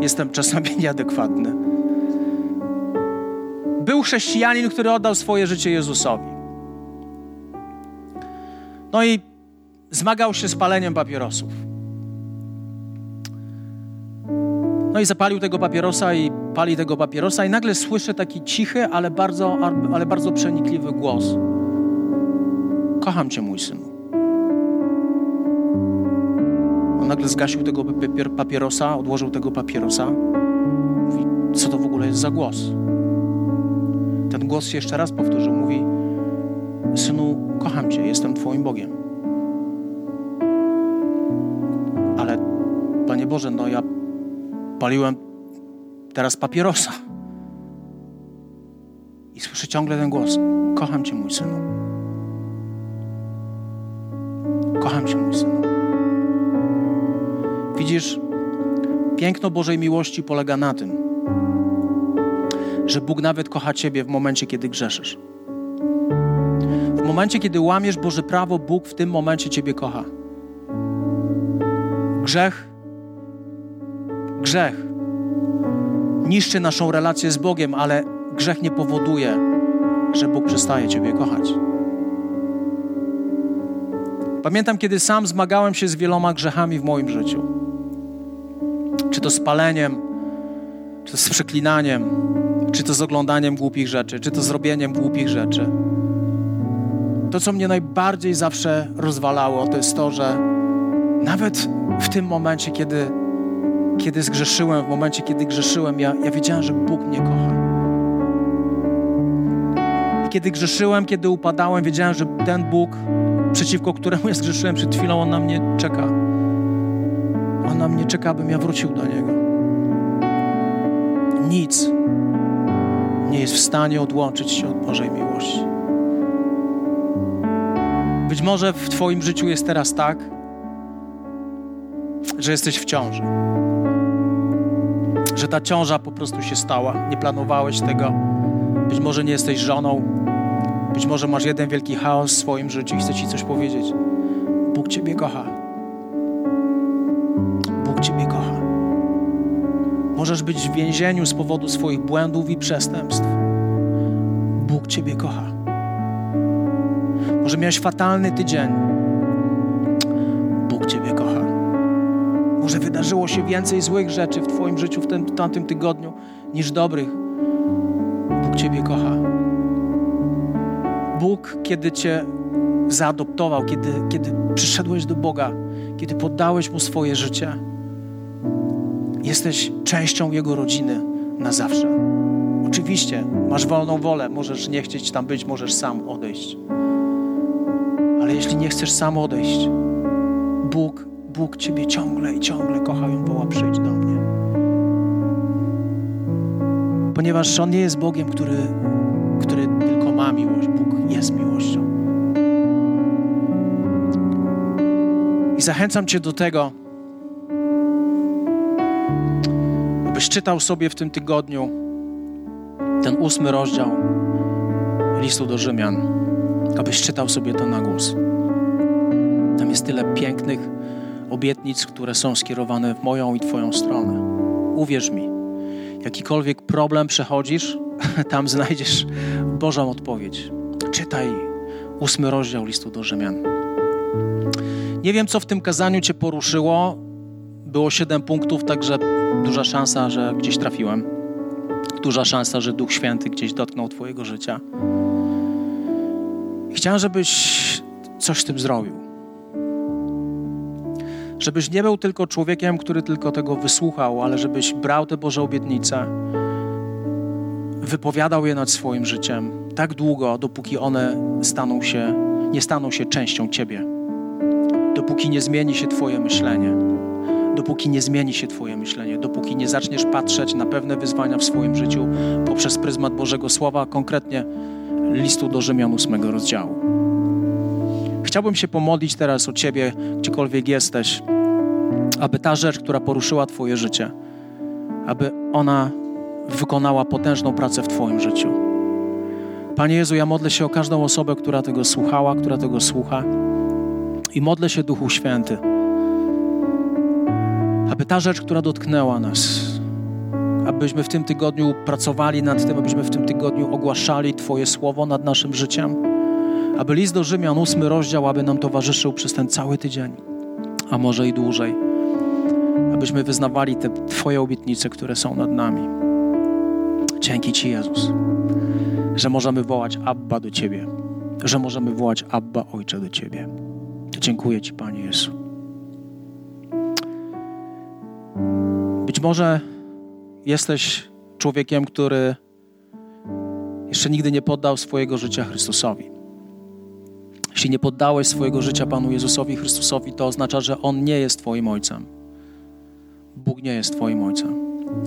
Jestem czasami nieadekwatny. Był chrześcijanin, który oddał swoje życie Jezusowi. No i zmagał się z paleniem papierosów. No i zapalił tego papierosa i pali tego papierosa i nagle słyszę taki cichy, ale bardzo, ale bardzo przenikliwy głos. Kocham cię, mój synu. On nagle zgasił tego papierosa, odłożył tego papierosa. Mówi, co to w ogóle jest za głos? Ten głos się jeszcze raz powtórzył. Mówi, synu, kocham Cię, jestem Twoim Bogiem. Ale, Panie Boże, no ja paliłem teraz papierosa. I słyszę ciągle ten głos. Kocham Cię, mój synu. Kocham Cię, mój synu. Widzisz, piękno Bożej miłości polega na tym, że Bóg nawet kocha Ciebie w momencie, kiedy grzeszysz. W momencie, kiedy łamiesz Boże prawo, Bóg w tym momencie Ciebie kocha. Grzech, grzech niszczy naszą relację z Bogiem, ale grzech nie powoduje, że Bóg przestaje Ciebie kochać. Pamiętam, kiedy sam zmagałem się z wieloma grzechami w moim życiu. Czy to z paleniem, czy to z przeklinaniem, czy to z oglądaniem głupich rzeczy, czy to z robieniem głupich rzeczy. To, co mnie najbardziej zawsze rozwalało, to jest to, że nawet w tym momencie, kiedy, kiedy zgrzeszyłem, w momencie, kiedy grzeszyłem, ja, ja wiedziałem, że Bóg mnie kocha. I kiedy grzeszyłem, kiedy upadałem, wiedziałem, że ten Bóg, przeciwko któremu ja zgrzeszyłem przed chwilą, On na mnie czeka. On na mnie czeka, abym ja wrócił do Niego. Nic nie jest w stanie odłączyć się od Bożej miłości. Być może w Twoim życiu jest teraz tak, że jesteś w ciąży. Że ta ciąża po prostu się stała. Nie planowałeś tego. Być może nie jesteś żoną. Być może masz jeden wielki chaos w swoim życiu i chcę Ci coś powiedzieć. Bóg Ciebie kocha. Bóg Ciebie kocha. Możesz być w więzieniu z powodu swoich błędów i przestępstw. Bóg Ciebie kocha. Może miałeś fatalny tydzień. Bóg Ciebie kocha. Może wydarzyło się więcej złych rzeczy w Twoim życiu w tym, tamtym tygodniu niż dobrych. Bóg Ciebie kocha. Bóg, kiedy Cię zaadoptował, kiedy, kiedy przyszedłeś do Boga, kiedy poddałeś Mu swoje życie, jesteś częścią Jego rodziny na zawsze. Oczywiście, masz wolną wolę, możesz nie chcieć tam być, możesz sam odejść. Ale jeśli nie chcesz sam odejść, Bóg, Bóg Ciebie ciągle i ciągle kocha i woła, przyjdź do mnie. Ponieważ On nie jest Bogiem, który, który tylko ma miłość. Bóg jest miłością. I zachęcam Cię do tego, abyś czytał sobie w tym tygodniu ten ósmy rozdział listu do Rzymian, abyś czytał sobie to na głos. Tam jest tyle pięknych obietnic, które są skierowane w moją i Twoją stronę. Uwierz mi, jakikolwiek problem przechodzisz, tam znajdziesz Bożą odpowiedź. Czytaj ósmy rozdział listu do Rzymian. Nie wiem, co w tym kazaniu Cię poruszyło. Było siedem punktów, także duża szansa, że gdzieś trafiłem. Duża szansa, że Duch Święty gdzieś dotknął Twojego życia. Chciałem, żebyś coś z tym zrobił. Żebyś nie był tylko człowiekiem, który tylko tego wysłuchał, ale żebyś brał te Boże obietnice, wypowiadał je nad swoim życiem tak długo, dopóki one staną się, nie staną się częścią Ciebie. Dopóki nie zmieni się Twoje myślenie. Dopóki nie zmieni się Twoje myślenie, dopóki nie zaczniesz patrzeć na pewne wyzwania w swoim życiu poprzez pryzmat Bożego Słowa, konkretnie listu do Rzymian 8 rozdziału. Chciałbym się pomodlić teraz o Ciebie, gdziekolwiek jesteś, aby ta rzecz, która poruszyła Twoje życie, aby ona wykonała potężną pracę w Twoim życiu. Panie Jezu, ja modlę się o każdą osobę, która tego słuchała, która tego słucha i modlę się Duchu Święty, aby ta rzecz, która dotknęła nas, abyśmy w tym tygodniu pracowali nad tym, abyśmy w tym tygodniu ogłaszali Twoje słowo nad naszym życiem, aby list do Rzymian, ósmy rozdział, aby nam towarzyszył przez ten cały tydzień, a może i dłużej, abyśmy wyznawali te Twoje obietnice, które są nad nami. Dzięki Ci, Jezus, że możemy wołać Abba do Ciebie, że możemy wołać Abba, Ojcze, do Ciebie. Dziękuję Ci, Panie Jezu. Być może jesteś człowiekiem, który jeszcze nigdy nie poddał swojego życia Chrystusowi. Jeśli nie poddałeś swojego życia Panu Jezusowi Chrystusowi, to oznacza, że On nie jest Twoim Ojcem. Bóg nie jest Twoim Ojcem.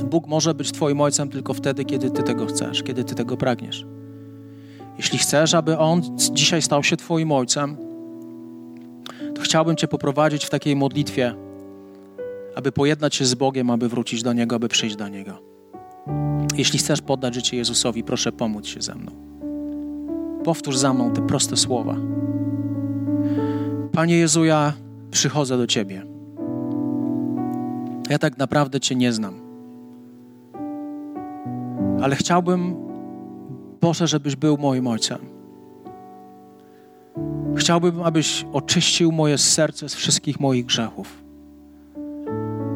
Bóg może być Twoim Ojcem tylko wtedy, kiedy Ty tego chcesz, kiedy Ty tego pragniesz. Jeśli chcesz, aby On dzisiaj stał się Twoim Ojcem, to chciałbym Cię poprowadzić w takiej modlitwie, aby pojednać się z Bogiem, aby wrócić do Niego, aby przyjść do Niego. Jeśli chcesz poddać życie Jezusowi, proszę pomóc się ze mną. Powtórz za mną te proste słowa. Panie Jezu, ja przychodzę do Ciebie. Ja tak naprawdę Cię nie znam. Ale chciałbym, Boże, żebyś był moim Ojcem. Chciałbym, abyś oczyścił moje serce z wszystkich moich grzechów.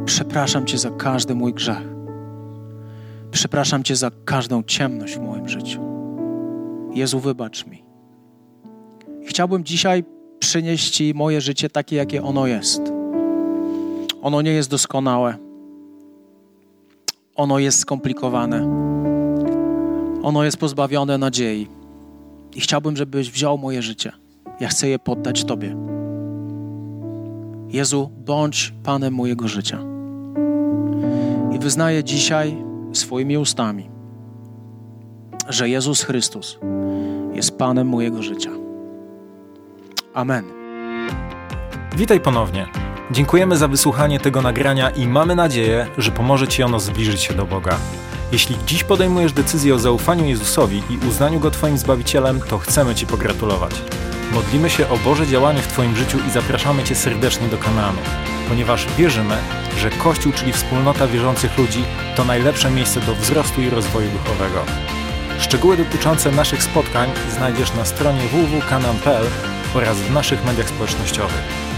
Przepraszam Cię za każdy mój grzech. Przepraszam Cię za każdą ciemność w moim życiu. Jezu, wybacz mi. Chciałbym dzisiaj przynieść Ci moje życie takie, jakie ono jest. Ono nie jest doskonałe. Ono jest skomplikowane. Ono jest pozbawione nadziei. I chciałbym, żebyś wziął moje życie. Ja chcę je poddać Tobie. Jezu, bądź Panem mojego życia. Wyznaję dzisiaj swoimi ustami, że Jezus Chrystus jest Panem mojego życia. Amen. Witaj ponownie. Dziękujemy za wysłuchanie tego nagrania i mamy nadzieję, że pomoże Ci ono zbliżyć się do Boga. Jeśli dziś podejmujesz decyzję o zaufaniu Jezusowi i uznaniu Go Twoim Zbawicielem, to chcemy Ci pogratulować. Modlimy się o Boże działanie w Twoim życiu i zapraszamy Cię serdecznie do kanału, ponieważ wierzymy, że Kościół, czyli wspólnota wierzących ludzi, to najlepsze miejsce do wzrostu i rozwoju duchowego. Szczegóły dotyczące naszych spotkań znajdziesz na stronie www.kanan.pl oraz w naszych mediach społecznościowych.